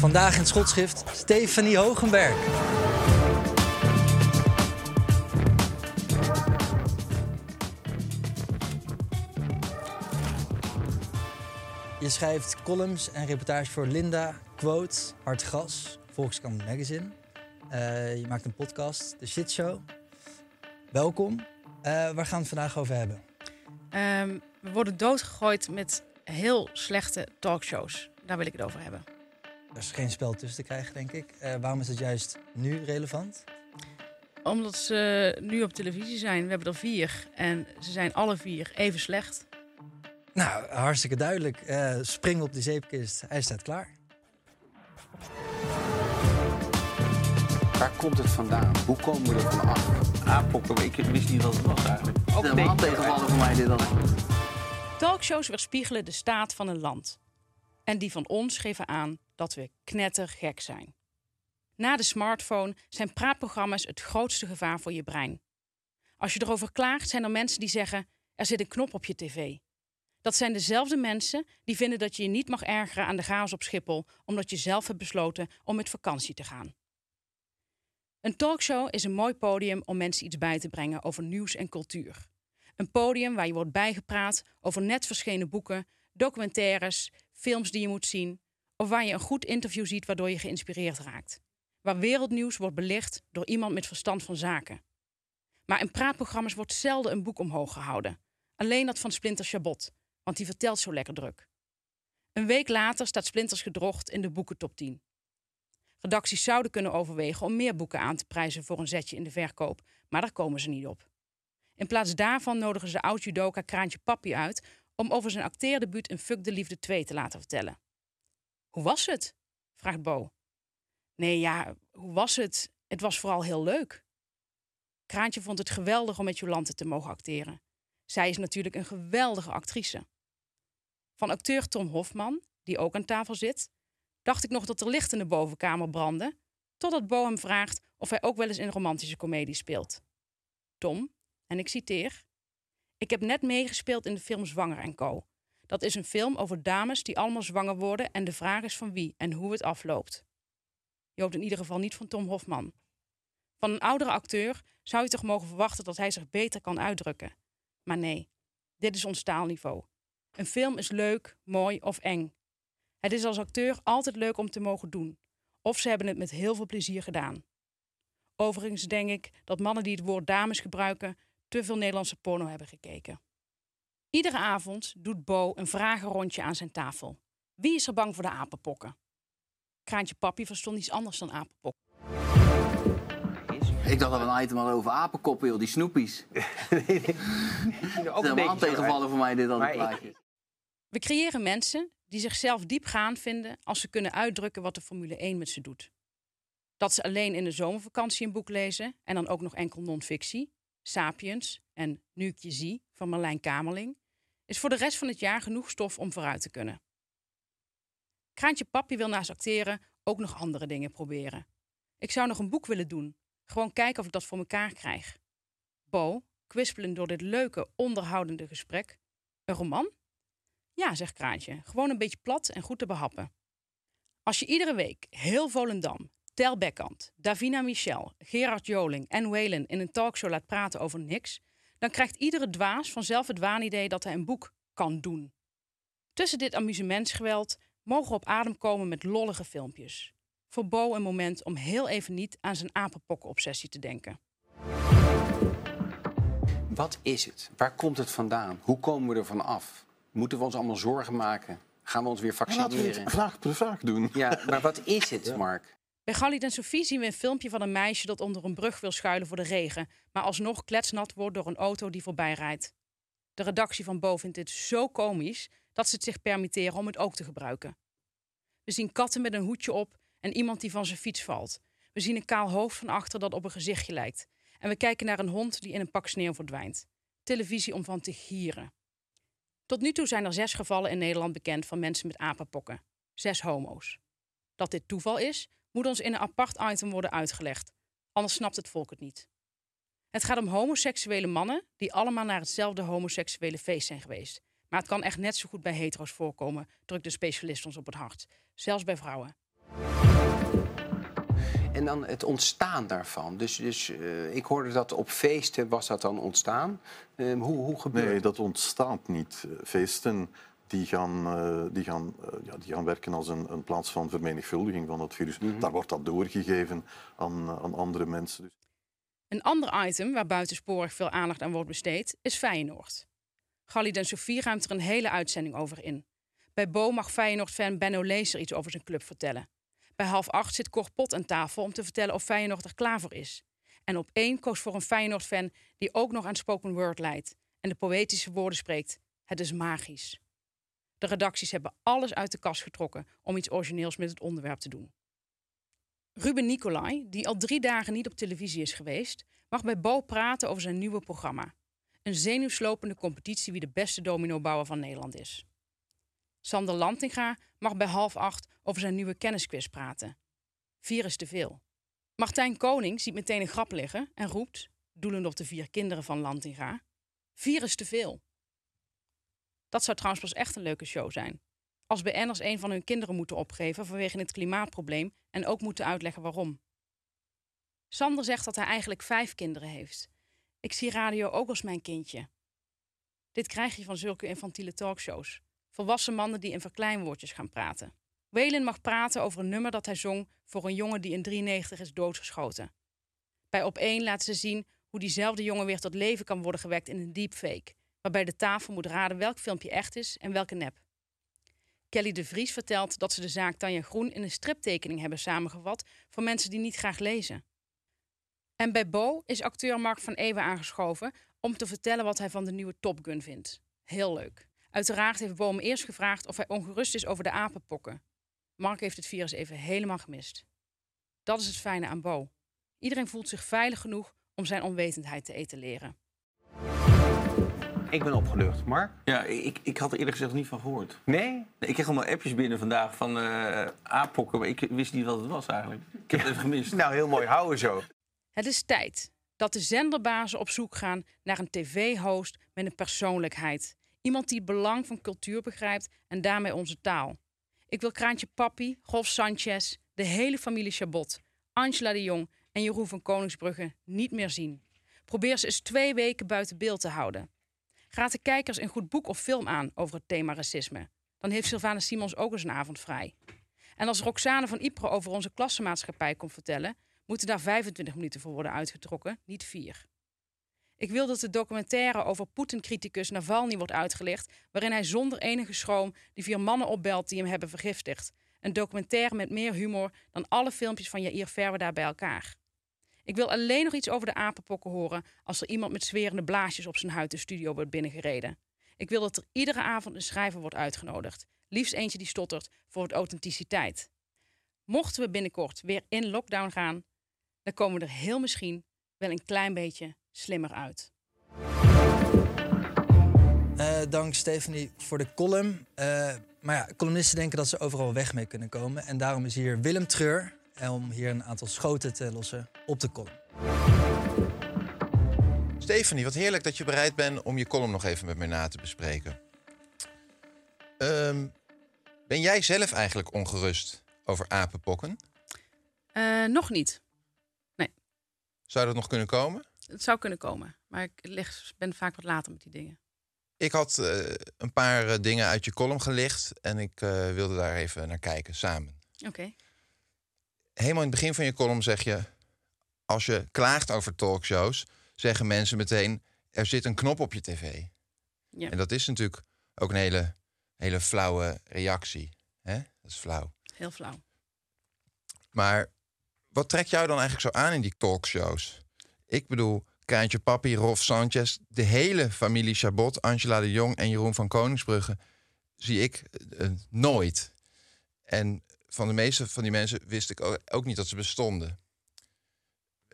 Vandaag in schotschrift Stefanie Hogenberg. Je schrijft columns en reportages voor Linda, Quote, Hartgras, Volkskrant Magazine. Eh, je maakt een podcast, The Shit Show. Welkom. Eh, waar gaan we het vandaag over hebben? Ehm, we worden doodgegooid met heel slechte talkshows. Daar wil ik het over hebben. Er is geen spel tussen te krijgen, denk ik. Eh, waarom is het juist nu relevant? Omdat ze nu op televisie zijn. We hebben er vier. En ze zijn alle vier even slecht. Nou, hartstikke duidelijk. Eh, spring op die zeepkist. Hij staat klaar. Waar komt het vandaan? Hoe komen we er vanaf? Aappokken, ik wist niet wat het was eigenlijk. Ook een beetje tegenvallen voor mij dit dan. Talkshows weerspiegelen de staat van een land. En die van ons geven aan dat we knettergek zijn. Na de smartphone zijn praatprogramma's het grootste gevaar voor je brein. Als je erover klaagt, zijn er mensen die zeggen: er zit een knop op je tv. Dat zijn dezelfde mensen die vinden dat je je niet mag ergeren aan de chaos op Schiphol, omdat je zelf hebt besloten om met vakantie te gaan. Een talkshow is een mooi podium om mensen iets bij te brengen over nieuws en cultuur. Een podium waar je wordt bijgepraat over net verschenen boeken, documentaires, films die je moet zien, of waar je een goed interview ziet waardoor je geïnspireerd raakt. Waar wereldnieuws wordt belicht door iemand met verstand van zaken. Maar in praatprogramma's wordt zelden een boek omhoog gehouden. Alleen dat van Splinter Chabot, want die vertelt zo lekker druk. Een week later staat Splinters gedrocht in de boekentop 10. Redacties zouden kunnen overwegen om meer boeken aan te prijzen voor een zetje in de verkoop, maar daar komen ze niet op. In plaats daarvan nodigen ze oud-judoka Kraantje Papi uit om over zijn acteerdebuut in Fuck de Liefde 2 te laten vertellen. Hoe was het? vraagt Bo. Nee, ja, hoe was het? Het was vooral heel leuk. Kraantje vond het geweldig om met Jolante te mogen acteren. Zij is natuurlijk een geweldige actrice. Van acteur Tom Hofman, die ook aan tafel zit, dacht ik nog dat er licht in de bovenkamer brandde, totdat Bo hem vraagt of hij ook wel eens in romantische komedie speelt. Tom, en ik citeer: Ik heb net meegespeeld in de film Zwanger en Co. Dat is een film over dames die allemaal zwanger worden en de vraag is van wie en hoe het afloopt. Je hoopt in ieder geval niet van Tom Hofman. Van een oudere acteur zou je toch mogen verwachten dat hij zich beter kan uitdrukken. Maar nee, dit is ons taalniveau. Een film is leuk, mooi of eng. Het is als acteur altijd leuk om te mogen doen. Of ze hebben het met heel veel plezier gedaan. Overigens denk ik dat mannen die het woord dames gebruiken te veel Nederlandse porno hebben gekeken. Iedere avond doet Bo een vragenrondje aan zijn tafel. Wie is er bang voor de apenpokken? Kraantje Papi verstond iets anders dan apenpokken. Ik dacht dat we een item hadden over apenkoppen, joh, die snoepies. ook Dat is helemaal tegenvallen voor mij dit al die Maar ik- plaatjes. We creëren mensen die zichzelf diepgaand vinden als ze kunnen uitdrukken wat de Formule 1 met ze doet. Dat ze alleen in de zomervakantie een boek lezen en dan ook nog enkel non-fictie, Sapiens en Nu ik je zie van Marlijn Kamerling, is voor de rest van het jaar genoeg stof om vooruit te kunnen. Kraantje Papi wil naast acteren ook nog andere dingen proberen. Ik zou nog een boek willen doen. Gewoon kijken of ik dat voor mekaar krijg. Bo, kwispelend door dit leuke, onderhoudende gesprek. Een roman? Ja, zegt Kraantje. Gewoon een beetje plat en goed te behappen. Als je iedere week heel Volendam, Tel Bekkant, Davina Michel, Gerard Joling en Whalen in een talkshow laat praten over niks, dan krijgt iedere dwaas vanzelf het waanidee dat hij een boek kan doen. Tussen dit amusementsgeweld mogen we op adem komen met lollige filmpjes. Voor Bo een moment om heel even niet aan zijn apenpokken-obsessie te denken. Wat is het? Waar komt het vandaan? Hoe komen we ervan af? Moeten we ons allemaal zorgen maken? Gaan we ons weer Laten we vaccineren? het vraag per vraag doen. Ja, maar wat is het, Mark? Bij Galit en Sophie zien we een filmpje van een meisje dat onder een brug wil schuilen voor de regen, maar alsnog kletsnat wordt door een auto die voorbij rijdt. De redactie van Bo vindt dit zo komisch dat ze het zich permitteren om het ook te gebruiken. We zien katten met een hoedje op en iemand die van zijn fiets valt. We zien een kaal hoofd van achter dat op een gezichtje lijkt. En we kijken naar een hond die in een pak sneeuw verdwijnt. Televisie om van te gieren. Tot nu toe zijn er zes gevallen in Nederland bekend van mensen met apenpokken. Zes homo's. Dat dit toeval is, moet ons in een apart item worden uitgelegd. Anders snapt het volk het niet. Het gaat om homoseksuele mannen die allemaal naar hetzelfde homoseksuele feest zijn geweest. Maar het kan echt net zo goed bij hetero's voorkomen, drukt de specialist ons op het hart. Zelfs bij vrouwen. En dan het ontstaan daarvan. Dus, dus eh, ik hoorde dat op feesten was dat dan ontstaan. Eh, hoe, hoe gebeurt Nee, dat ontstaat niet. Eh, Feesten die gaan, eh, die gaan, eh, ja, die gaan werken als een, een plaats van vermenigvuldiging van het virus. Daar wordt dat doorgegeven aan, eh, aan andere mensen. Dus Een ander item waar buitensporig veel aandacht aan wordt besteed is Feyenoord. Gallied en Sofie ruimt er een hele uitzending over in. Bij Bo mag Feyenoord-fan Benno Leeser iets over zijn club vertellen. Bij half acht zit Cor Pot aan tafel om te vertellen of Feyenoord er klaar voor is. En op één koos voor een Feyenoord-fan die ook nog aan spoken word leidt en de poëtische woorden spreekt. Het is magisch. De redacties hebben alles uit de kast getrokken om iets origineels met het onderwerp te doen. Ruben Nicolai, die al drie dagen niet op televisie is geweest, mag bij Bo praten over zijn nieuwe programma. Een zenuwslopende competitie wie de beste dominobouwer van Nederland is. Sander Lantinga mag bij half acht over zijn nieuwe kennisquiz praten. Vier is te veel. Martijn Koning ziet meteen een grap liggen en roept, doelend op de vier kinderen van Lantinga, vier is te veel. Dat zou trouwens pas echt een leuke show zijn. Als BN'ers een van hun kinderen moeten opgeven vanwege het klimaatprobleem en ook moeten uitleggen waarom. Sander zegt dat hij eigenlijk vijf kinderen heeft. Ik zie radio ook als mijn kindje. Dit krijg je van zulke infantiele talkshows. Volwassen mannen die in verkleinwoordjes gaan praten. Waylon mag praten over een nummer dat hij zong voor een jongen die in 93 is doodgeschoten. Bij op één laat ze zien hoe diezelfde jongen weer tot leven kan worden gewekt in een deepfake, waarbij de tafel moet raden welk filmpje echt is en welke nep. Kelly de Vries vertelt dat ze de zaak Tanja Groen in een striptekening hebben samengevat voor mensen die niet graag lezen. En bij Bo is acteur Mark van Ewe aangeschoven om te vertellen wat hij van de nieuwe Top Gun vindt. Heel leuk. Uiteraard heeft Bo hem eerst gevraagd of hij ongerust is over de apenpokken. Mark heeft het virus even helemaal gemist. Dat is het fijne aan Bo. Iedereen voelt zich veilig genoeg om zijn onwetendheid te etaleren. Ik ben opgelucht. Mark? Ja, ik, ik had er eerlijk gezegd niet van gehoord. Nee? Nee, Ik kreeg allemaal appjes binnen vandaag van eh aappokken, maar ik wist niet wat het was eigenlijk. Ik heb het even gemist. Nou, heel mooi. Houden zo. Het is tijd dat de zenderbazen op zoek gaan naar een tv-host met een persoonlijkheid. Iemand die het belang van cultuur begrijpt en daarmee onze taal. Ik wil Kraantje Papi, Golf Sanchez, de hele familie Chabot, Angela de Jong en Jeroen van Koningsbrugge niet meer zien. Probeer ze eens twee weken buiten beeld te houden. Raad de kijkers een goed boek of film aan over het thema racisme. Dan heeft Sylvana Simons ook eens een avond vrij. En als Roxane van Ypres over onze klassenmaatschappij komt vertellen, moeten daar 25 minuten voor worden uitgetrokken, niet vier. Ik wil dat de documentaire over Poetin-criticus Navalny wordt uitgelicht, waarin hij zonder enige schroom die vier mannen opbelt die hem hebben vergiftigd. Een documentaire met meer humor dan alle filmpjes van Jair Verweda bij elkaar. Ik wil alleen nog iets over de apenpokken horen als er iemand met zwerende blaasjes op zijn huid de studio wordt binnengereden. Ik wil dat er iedere avond een schrijver wordt uitgenodigd. Liefst eentje die stottert voor het authenticiteit. Mochten we binnenkort weer in lockdown gaan, dan komen we er heel misschien wel een klein beetje slimmer uit. Eh, dank Stephanie voor de column. Eh, maar ja, columnisten denken dat ze overal weg mee kunnen komen. En daarom is hier Willem Treur om hier een aantal schoten te lossen op de column. Stephanie, wat heerlijk dat je bereid bent om je column nog even met mij na te bespreken. Ehm, ben jij zelf eigenlijk ongerust over apenpokken? Eh, nog niet. Zou dat nog kunnen komen? Het zou kunnen komen. Maar ik lig, ben vaak wat later met die dingen. Ik had eh, een paar eh, dingen uit je column gelicht en ik eh, wilde daar even naar kijken samen. Oké. Helemaal in het begin van je column zeg je: als je klaagt over talkshows, zeggen mensen meteen: er zit een knop op je tv. Ja. En dat is natuurlijk ook een hele, hele flauwe reactie. Hè? Dat is flauw. Heel flauw. Maar wat trekt jou dan eigenlijk zo aan in die talkshows? Ik bedoel, Kraantje Papi, Rolf Sanchez, de hele familie Chabot, Angela de Jong en Jeroen van Koningsbrugge zie ik eh, eh, nooit. En van de meeste van die mensen wist ik ook, niet dat ze bestonden.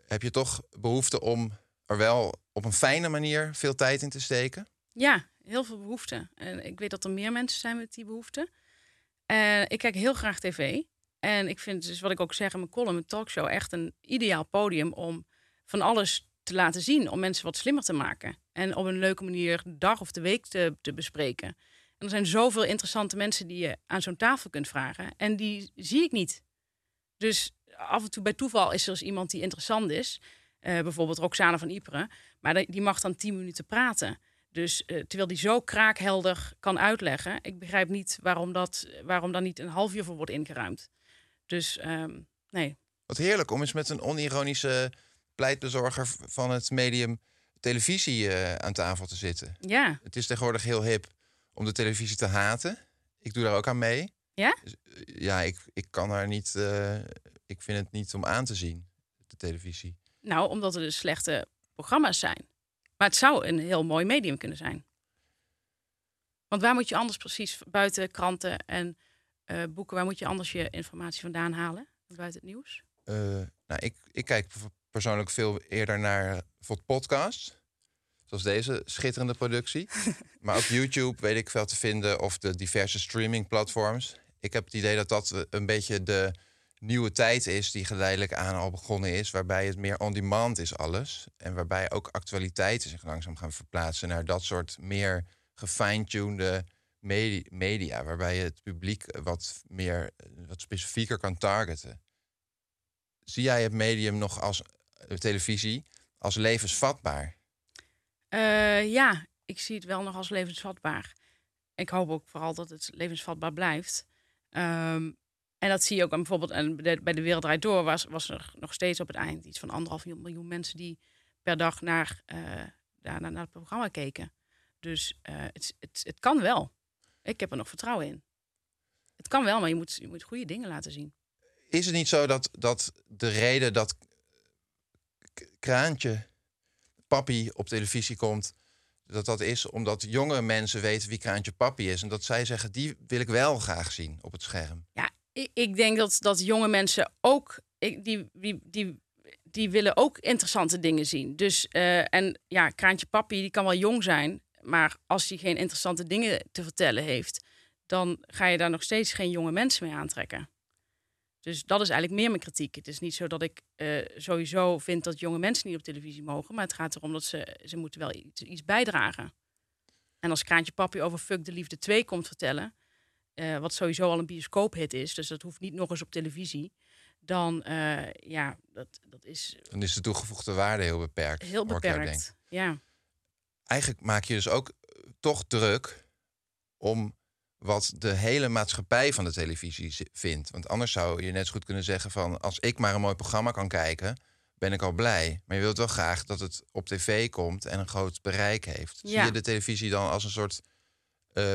Heb je toch behoefte om er wel op een fijne manier veel tijd in te steken? Ja, heel veel behoefte. En ik weet dat er meer mensen zijn met die behoefte. En ik kijk heel graag tv. En ik vind, dus wat ik ook zeg in mijn column, een talkshow, echt een ideaal podium om van alles te laten zien. Om mensen wat slimmer te maken. En op een leuke manier de dag of de week te, te bespreken. En er zijn zoveel interessante mensen die je aan zo'n tafel kunt vragen. En die zie ik niet. Dus af en toe bij toeval is er eens iemand die interessant is. Eh, bijvoorbeeld Roxane van Ypres. Maar die- mag dan tien minuten praten. Dus eh, terwijl die zo kraakhelder kan uitleggen. Ik begrijp niet waarom, dat, waarom daar niet een half uur voor wordt ingeruimd. Dus ehm, nee. Wat heerlijk om eens met een onironische pleitbezorger van het medium televisie eh, aan tafel te zitten. Ja, Het is tegenwoordig heel hip om de televisie te haten. Ik doe daar ook aan mee. ja? Dus, eh, ja, ik, ik kan daar niet. eh, ik vind het niet om aan te zien, de televisie. Nou, omdat er dus slechte programma's zijn. Maar het zou een heel mooi medium kunnen zijn. Want waar moet je anders precies buiten kranten en eh, boeken, waar moet je anders je informatie vandaan halen? Buiten het nieuws? Nou, ik, ik kijk persoonlijk veel eerder naar bijvoorbeeld podcasts. Zoals deze schitterende productie. maar op YouTube weet ik veel te vinden of de diverse streamingplatforms. Ik heb het idee dat dat een beetje de nieuwe tijd is die geleidelijk aan al begonnen is. Waarbij het meer on-demand is alles. En waarbij ook actualiteiten zich langzaam gaan verplaatsen naar dat soort meer gefine-tuned medi- media. Waarbij je het publiek wat meer, wat specifieker kan targeten. Zie jij het medium nog als eh, televisie als levensvatbaar? Eh, ja, ik zie het wel nog als levensvatbaar. Ik hoop ook vooral dat het levensvatbaar blijft. Ehm, en dat zie je ook bijvoorbeeld en bij de, Wereld Door was, was er nog steeds op het eind iets van anderhalf miljoen mensen die per dag naar, eh, naar, naar het programma keken. Dus eh, het, het, het kan wel. Ik heb er nog vertrouwen in. Het kan wel, maar je moet, je moet goede dingen laten zien. Is het niet zo dat, dat de reden dat Kraantje Papi op televisie komt, dat dat is omdat jonge mensen weten wie Kraantje Papi is en dat zij zeggen die wil ik wel graag zien op het scherm? Ja, ik, denk dat, dat jonge mensen ook, die, die, die, die willen ook interessante dingen zien. Dus, eh, en ja, Kraantje Papi, die kan wel jong zijn, maar als hij geen interessante dingen te vertellen heeft, dan ga je daar nog steeds geen jonge mensen mee aantrekken. Dus dat is eigenlijk meer mijn kritiek. Het is niet zo dat ik eh, sowieso vind dat jonge mensen niet op televisie mogen, maar het gaat erom dat ze, ze moeten wel iets, iets bijdragen. En als Kraantje Papi over Fuck de Liefde 2 komt vertellen, eh, wat sowieso al een bioscoophit is, dus dat hoeft niet nog eens op televisie, dan eh, ja, dat, dat is Dan is de toegevoegde waarde heel beperkt. heel beperkt. Ja. Eigenlijk maak je dus ook toch druk om wat de hele maatschappij van de televisie vindt. Want anders zou je net zo goed kunnen zeggen van... als ik maar een mooi programma kan kijken, ben ik al blij. Maar je wilt wel graag dat het op tv komt en een groot bereik heeft. Zie je de televisie dan als een soort eh,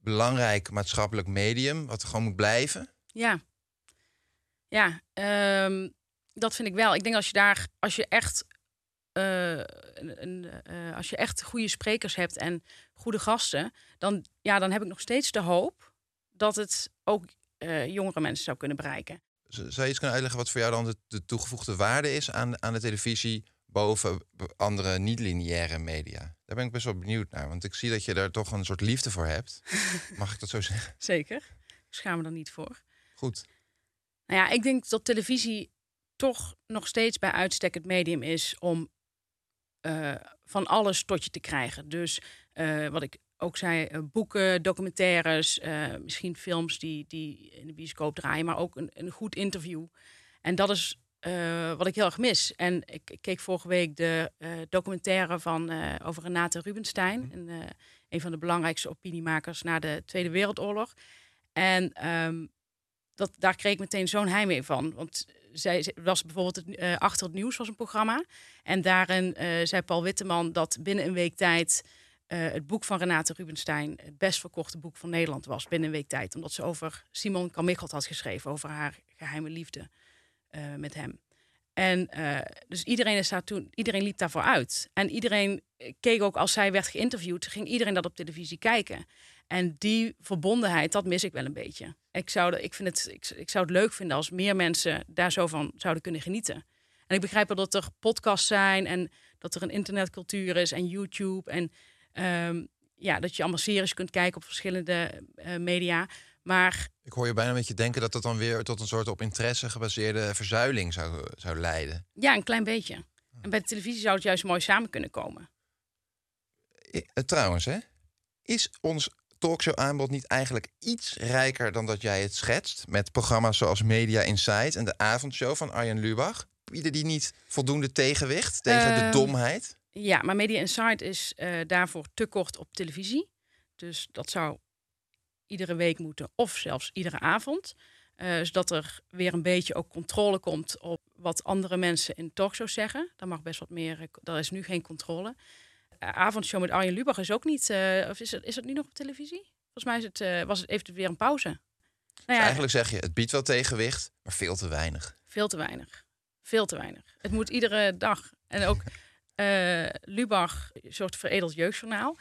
belangrijk maatschappelijk medium... wat er gewoon moet blijven? Ja, ja ehm, dat vind ik wel. Ik denk als je daar, als je echt, eh, een, een, eh, als je echt goede sprekers hebt en goede gasten, dan, ja, dan heb ik nog steeds de hoop dat het ook eh, jongere mensen zou kunnen bereiken. Zou je iets kunnen uitleggen wat voor jou dan de, de toegevoegde waarde is aan, aan de televisie boven andere niet-lineaire media? Daar ben ik best wel benieuwd naar, want ik zie dat je daar toch een soort liefde voor hebt. Mag ik dat zo zeggen? Zeker. Ik schaam me er niet voor. Goed. Nou ja, ik denk dat televisie toch nog steeds bij uitstek het medium is om eh, van alles tot je te krijgen. Dus eh, wat ik ook zei, eh, boeken, documentaires, misschien films die, die in de bioscoop draaien, maar ook een, een goed interview. En dat is wat ik heel erg mis. En ik, ik keek vorige week de documentaire van, over Renate Rubenstein. En, eh, een van de belangrijkste opiniemakers na de Tweede Wereldoorlog. En ehm, dat, daar kreeg ik meteen zo'n heimwee van. Want zij was bijvoorbeeld eh, Achter het Nieuws was een programma. En daarin eh, zei Paul Witteman dat binnen een week tijd... eh, het boek van Renate Rubenstein het best verkochte boek van Nederland was. Binnen een week tijd. Omdat ze over Simon Kamichelt had geschreven. Over haar geheime liefde met hem. En dus iedereen, is daar toen, iedereen liep daarvoor uit. En iedereen keek ook als zij werd geïnterviewd, ging iedereen dat op televisie kijken. En die verbondenheid, dat mis ik wel een beetje. Ik zou, ik, vind het, ik, ik zou het leuk vinden als meer mensen daar zo van zouden kunnen genieten. En ik begrijp wel dat er podcasts zijn en dat er een internetcultuur is en YouTube. En ehm, ja, dat je allemaal series kunt kijken op verschillende eh, media. Maar Ik hoor je bijna een beetje denken dat dat dan weer tot een soort op interesse gebaseerde verzuiling zou, zou leiden. ja, een klein beetje. En bij de televisie zou het juist mooi samen kunnen komen. I- eh, trouwens, hè, is ons talkshow aanbod niet eigenlijk iets rijker dan dat jij het schetst? Met programma's zoals Media Insight en de avondshow van Arjen Lubach. Bieden die niet voldoende tegenwicht tegen de Ehm, domheid? Ja, maar Media Insight is eh, daarvoor te kort op televisie. Dus dat zou iedere week moeten, of zelfs iedere avond. Eh, zodat er weer een beetje ook controle komt op wat andere mensen in talkshows zeggen. Daar mag best wat meer, eh, daar is nu geen controle. Eh, avondshow met Arjen Lubach is ook niet, eh, of is het, is het nu nog op televisie? Volgens mij is het, eh, was het, heeft het weer een pauze. Nou Dus ja, eigenlijk zeg je, het biedt wel tegenwicht, maar veel te weinig. veel te weinig. Veel te weinig. Het moet iedere dag. En ook Lubach, een soort veredeld jeugdjournaal.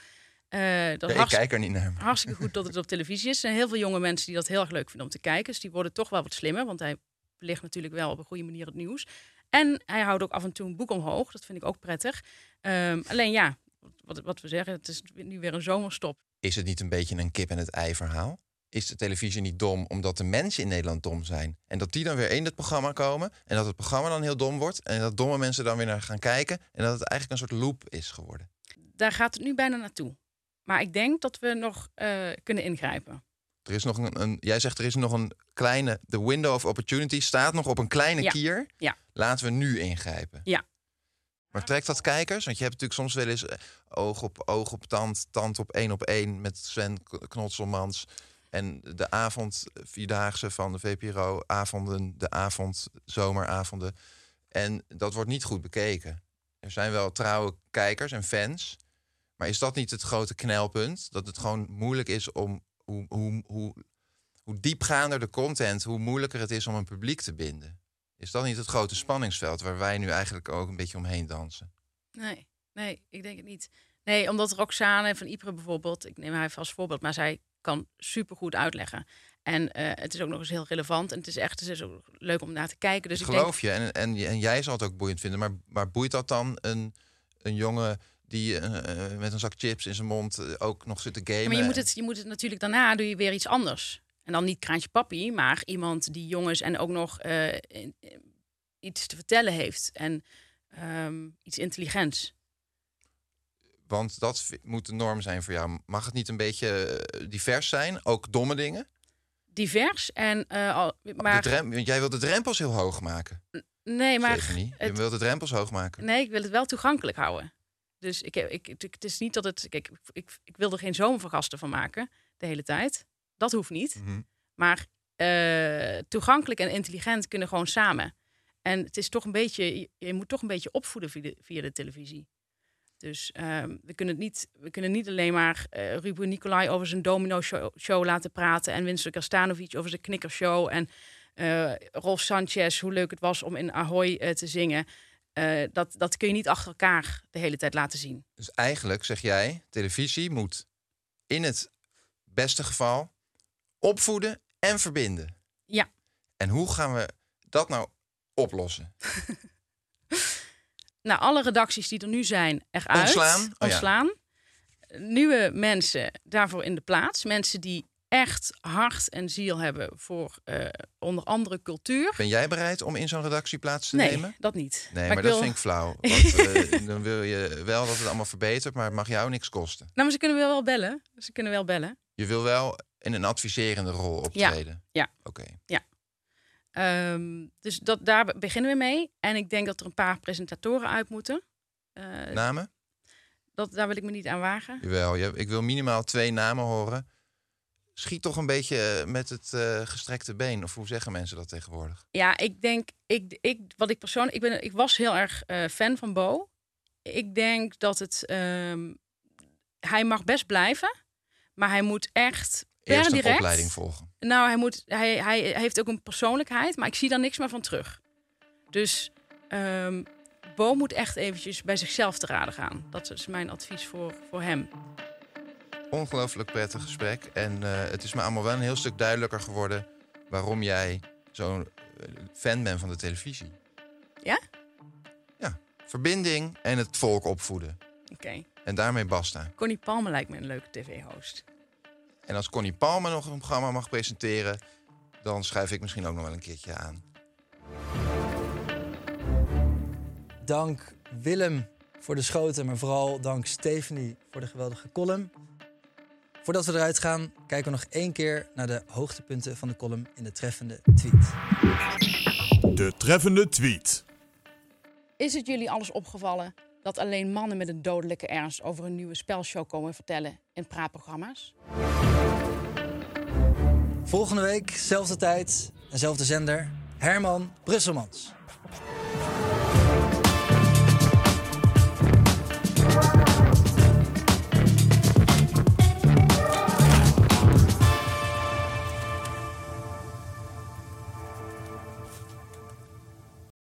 Dat Ja, ik kijk er niet naar. hartstikke goed dat het op televisie is. Er zijn heel veel jonge mensen die dat heel erg leuk vinden om te kijken. Dus die worden toch wel wat slimmer, want hij ligt natuurlijk wel op een goede manier het nieuws. En hij houdt ook af en toe een boek omhoog. Dat vind ik ook prettig. Ehm, alleen ja, wat, wat we zeggen, het is nu weer een zomerstop. Is het niet een beetje een kip en het ei verhaal? Is de televisie niet dom omdat de mensen in Nederland dom zijn? En dat die dan weer in het programma komen en dat het programma dan heel dom wordt en dat domme mensen dan weer naar gaan kijken en dat het eigenlijk een soort loop is geworden. Daar gaat het nu bijna naartoe. Maar ik denk dat we nog eh, kunnen ingrijpen. Er is nog een, een, jij zegt er is nog een kleine, de window of opportunity staat nog op een kleine Ja. kier. Ja. Laten we nu ingrijpen. Ja. Maar trekt dat kijkers? Want je hebt natuurlijk soms wel eens eh, oog op oog op tand, tand op één op één met Sven Knotselmans. En de avond, vierdaagse van de VPRO, avonden, de avond, zomeravonden. En dat wordt niet goed bekeken. Er zijn wel trouwe kijkers en fans. Maar is dat niet het grote knelpunt? Dat het gewoon moeilijk is om hoe, hoe, hoe, hoe diepgaander de content, hoe moeilijker het is om een publiek te binden. Is dat niet het grote spanningsveld waar wij nu eigenlijk ook een beetje omheen dansen? Nee, nee, ik denk het niet. Nee, omdat Roxane van Ypres bijvoorbeeld, ik neem haar even als voorbeeld, maar zij kan supergoed uitleggen. En eh, het is ook nog eens heel relevant en het is echt het is ook leuk om naar te kijken. Dus ik denk, Geloof je? En, en, en jij zal het ook boeiend vinden, maar, maar boeit dat dan een, een jongen die eh, eh, met een zak chips in zijn mond ook nog zit te gamen? Maar je moet, het, je moet het natuurlijk daarna doe je weer iets anders. En dan niet kraantje papi, maar iemand die jongens en ook nog eh, iets te vertellen heeft. En ehm, iets intelligents. Want dat moet de norm zijn voor jou. Mag het niet een beetje eh, divers zijn? Ook domme dingen? Divers en eh, al, De maar jij wilt de drempels heel hoog maken. nee, maar Stephanie. Je het- wilt de drempels hoog maken. Nee, ik wil het wel toegankelijk houden. Dus ik, heb- ik, ik- het is niet dat het. Kijk, ik, ik, ik wil er geen zomervergasten van maken de hele tijd. Dat hoeft niet. Mhm. Maar eh, toegankelijk en intelligent kunnen gewoon samen. En het is toch een beetje. Je, moet toch een beetje opvoeden via de, via de televisie. Dus ehm, we, kunnen het niet, we kunnen niet alleen maar eh Ruben Nicolai over zijn domino show, show laten praten. En Winston Kastanovic over zijn knikkershow. En eh Rolf Sanchez, hoe leuk het was om in Ahoy te zingen. Dat, dat kun je niet achter elkaar de hele tijd laten zien. Dus eigenlijk zeg jij, televisie moet in het beste geval opvoeden en verbinden. Ja. En hoe gaan we dat nou oplossen? Nou, alle redacties die er nu zijn, eruit. Ontslaan? Oh ja. Ontslaan. Nieuwe mensen daarvoor in de plaats. Mensen die echt hart en ziel hebben voor eh, onder andere cultuur. Ben jij bereid om in zo'n redactie plaats te nee, nemen? dat niet. Nee, maar, dat wil- vind ik flauw. Want eh, dan wil je wel dat het allemaal verbetert, maar het mag jou niks kosten. Nou, maar ze kunnen wel bellen. Ze kunnen wel bellen. Je wil wel in een adviserende rol optreden. Ja. Oké. Ehm, dus dat, daar be- beginnen we mee. En ik denk dat er een paar presentatoren uit moeten. Eh, Namen? dat, daar wil ik me niet aan wagen. Jawel, je- ik wil minimaal twee namen horen. Schiet toch een beetje eh, met het eh, gestrekte been. Of hoe zeggen mensen dat tegenwoordig? Ja, ik denk, ik, ik, wat ik persoonlijk, ik, ben, ik was heel erg fan van Bo. Ik denk dat het, ehm, hij mag best blijven, maar hij moet echt per Eerst een direct. opleiding volgen. Nou, hij, moet, hij, hij heeft ook een persoonlijkheid, maar ik zie daar niks meer van terug. Dus ehm, Bo moet echt eventjes bij zichzelf te raden gaan. Dat is mijn advies voor, voor hem. Ongelooflijk prettig gesprek. En eh, het is me allemaal wel een heel stuk duidelijker geworden... waarom jij zo'n eh, fan bent van de televisie. Ja? Ja, verbinding en het volk opvoeden. Oké. En daarmee basta. Connie Palme lijkt me een leuke tv-host. En als Connie Palmer nog een programma mag presenteren... dan schuif ik misschien ook nog wel een keertje aan. Dank Willem voor de schoten, maar vooral dank Stephanie voor de geweldige column. Voordat we eruit gaan, kijken we nog één keer naar de hoogtepunten van de column in de treffende tweet. De treffende tweet. Is het jullie alles opgevallen dat alleen mannen met een dodelijke ernst over een nieuwe spelshow komen vertellen in praatprogramma's? Volgende week, zelfde tijd, dezelfde zender, Herman Brusselmans.